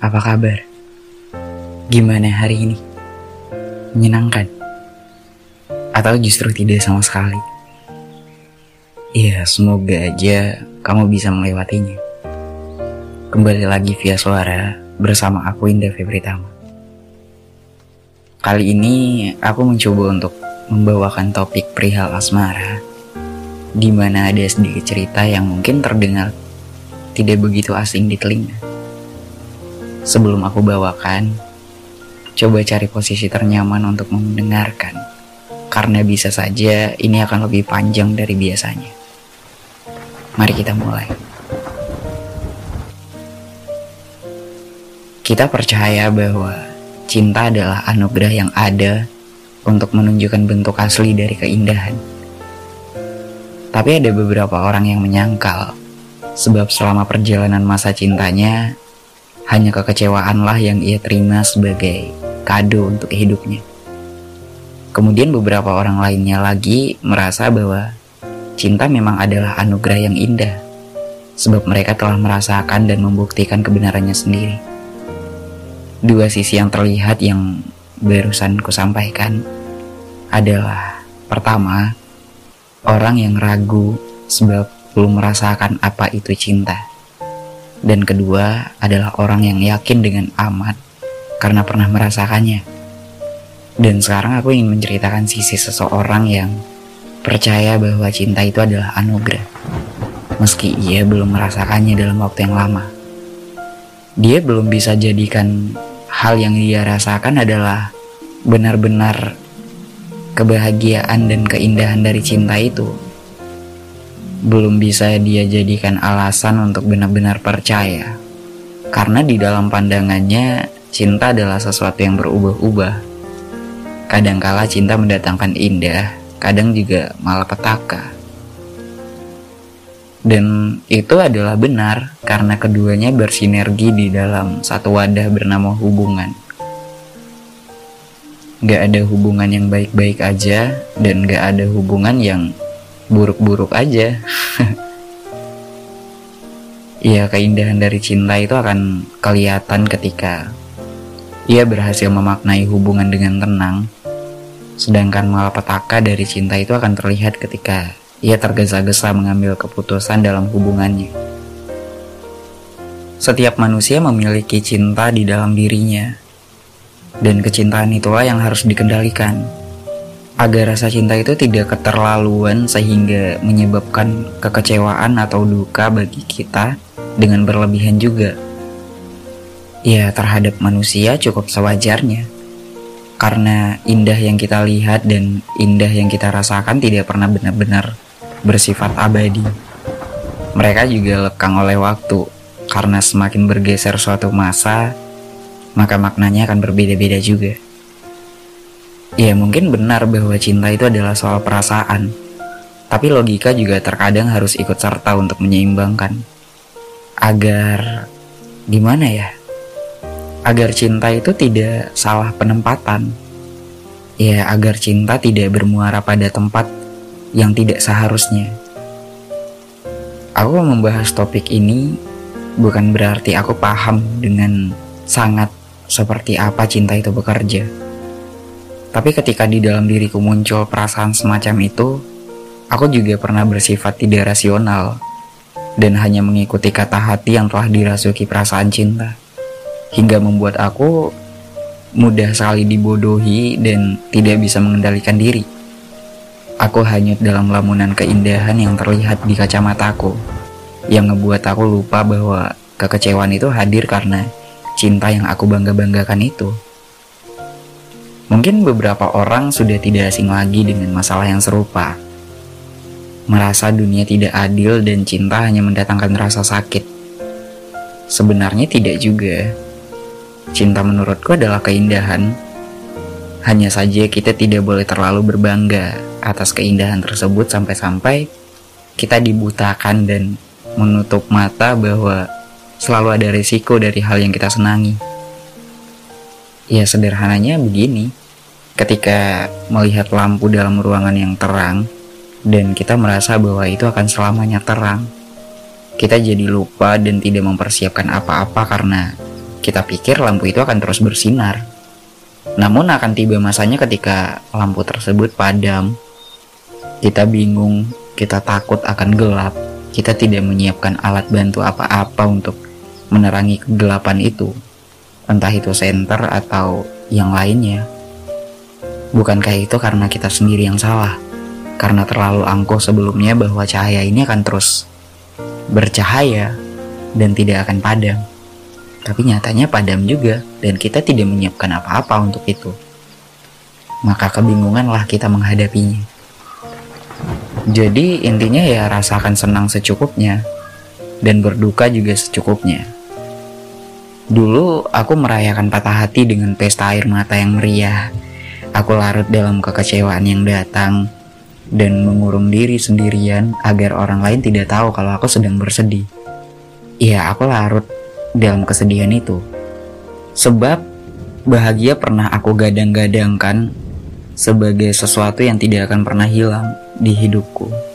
Apa kabar? Gimana hari ini? Menyenangkan? Atau justru tidak sama sekali? Ya, semoga aja kamu bisa melewatinya. Kembali lagi via suara bersama aku Indah Febritama. Kali ini aku mencoba untuk membawakan topik perihal asmara di mana ada sedikit cerita yang mungkin terdengar tidak begitu asing di telinga. Sebelum aku bawakan, coba cari posisi ternyaman untuk mendengarkan, karena bisa saja ini akan lebih panjang dari biasanya. Mari kita mulai. Kita percaya bahwa cinta adalah anugerah yang ada untuk menunjukkan bentuk asli dari keindahan. Tapi ada beberapa orang yang menyangkal sebab selama perjalanan masa cintanya, hanya kekecewaanlah yang ia terima sebagai kado untuk hidupnya. Kemudian beberapa orang lainnya lagi merasa bahwa cinta memang adalah anugerah yang indah, sebab mereka telah merasakan dan membuktikan kebenarannya sendiri. Dua sisi yang terlihat yang barusan kusampaikan adalah pertama, orang yang ragu sebab belum merasakan apa itu cinta. Dan kedua adalah orang yang yakin dengan amat karena pernah merasakannya. Dan sekarang aku ingin menceritakan sisi seseorang yang percaya bahwa cinta itu adalah anugerah. Meski ia belum merasakannya dalam waktu yang lama. Dia belum bisa jadikan hal yang dia rasakan adalah benar-benar kebahagiaan dan keindahan dari cinta itu belum bisa dia jadikan alasan untuk benar-benar percaya. Karena di dalam pandangannya, cinta adalah sesuatu yang berubah-ubah. Kadangkala cinta mendatangkan indah, kadang juga malah petaka. Dan itu adalah benar karena keduanya bersinergi di dalam satu wadah bernama hubungan. Gak ada hubungan yang baik-baik aja dan gak ada hubungan yang buruk-buruk aja. Iya, keindahan dari cinta itu akan kelihatan ketika ia berhasil memaknai hubungan dengan tenang, sedangkan malapetaka dari cinta itu akan terlihat ketika ia tergesa-gesa mengambil keputusan dalam hubungannya. Setiap manusia memiliki cinta di dalam dirinya, dan kecintaan itulah yang harus dikendalikan agar rasa cinta itu tidak keterlaluan sehingga menyebabkan kekecewaan atau duka bagi kita dengan berlebihan juga. Ya, terhadap manusia cukup sewajarnya. Karena indah yang kita lihat dan indah yang kita rasakan tidak pernah benar-benar bersifat abadi. Mereka juga lekang oleh waktu, karena semakin bergeser suatu masa, maka maknanya akan berbeda-beda juga. Ya mungkin benar bahwa cinta itu adalah soal perasaan. Tapi logika juga terkadang harus ikut serta untuk menyeimbangkan. Agar gimana ya? Agar cinta itu tidak salah penempatan. Ya agar cinta tidak bermuara pada tempat yang tidak seharusnya. Aku membahas topik ini bukan berarti aku paham dengan sangat seperti apa cinta itu bekerja tapi ketika di dalam diriku muncul perasaan semacam itu, aku juga pernah bersifat tidak rasional dan hanya mengikuti kata hati yang telah dirasuki perasaan cinta. Hingga membuat aku mudah sekali dibodohi dan tidak bisa mengendalikan diri. Aku hanyut dalam lamunan keindahan yang terlihat di kacamataku, yang ngebuat aku lupa bahwa kekecewaan itu hadir karena cinta yang aku bangga-banggakan itu. Mungkin beberapa orang sudah tidak asing lagi dengan masalah yang serupa. Merasa dunia tidak adil dan cinta hanya mendatangkan rasa sakit. Sebenarnya tidak juga. Cinta menurutku adalah keindahan. Hanya saja kita tidak boleh terlalu berbangga atas keindahan tersebut sampai-sampai kita dibutakan dan menutup mata bahwa selalu ada risiko dari hal yang kita senangi. Ya sederhananya begini ketika melihat lampu dalam ruangan yang terang dan kita merasa bahwa itu akan selamanya terang. Kita jadi lupa dan tidak mempersiapkan apa-apa karena kita pikir lampu itu akan terus bersinar. Namun akan tiba masanya ketika lampu tersebut padam. Kita bingung, kita takut akan gelap. Kita tidak menyiapkan alat bantu apa-apa untuk menerangi kegelapan itu. Entah itu senter atau yang lainnya. Bukankah itu karena kita sendiri yang salah? Karena terlalu angkuh sebelumnya bahwa cahaya ini akan terus bercahaya dan tidak akan padam. Tapi nyatanya padam juga dan kita tidak menyiapkan apa-apa untuk itu. Maka kebingunganlah kita menghadapinya. Jadi intinya ya rasakan senang secukupnya dan berduka juga secukupnya. Dulu aku merayakan patah hati dengan pesta air mata yang meriah. Aku larut dalam kekecewaan yang datang dan mengurung diri sendirian agar orang lain tidak tahu kalau aku sedang bersedih. Iya, aku larut dalam kesedihan itu. Sebab bahagia pernah aku gadang-gadangkan sebagai sesuatu yang tidak akan pernah hilang di hidupku.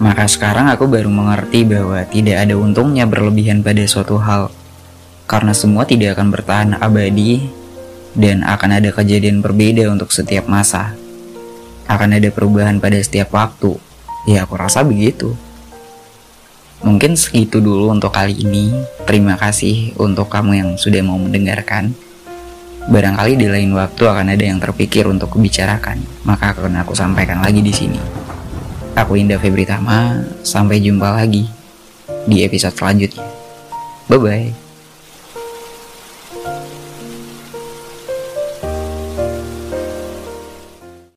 Maka sekarang aku baru mengerti bahwa tidak ada untungnya berlebihan pada suatu hal. Karena semua tidak akan bertahan abadi dan akan ada kejadian berbeda untuk setiap masa. Akan ada perubahan pada setiap waktu. Ya aku rasa begitu. Mungkin segitu dulu untuk kali ini. Terima kasih untuk kamu yang sudah mau mendengarkan. Barangkali di lain waktu akan ada yang terpikir untuk kubicarakan, maka akan aku sampaikan lagi di sini. Aku Indah Febri Tama, sampai jumpa lagi di episode selanjutnya. Bye bye.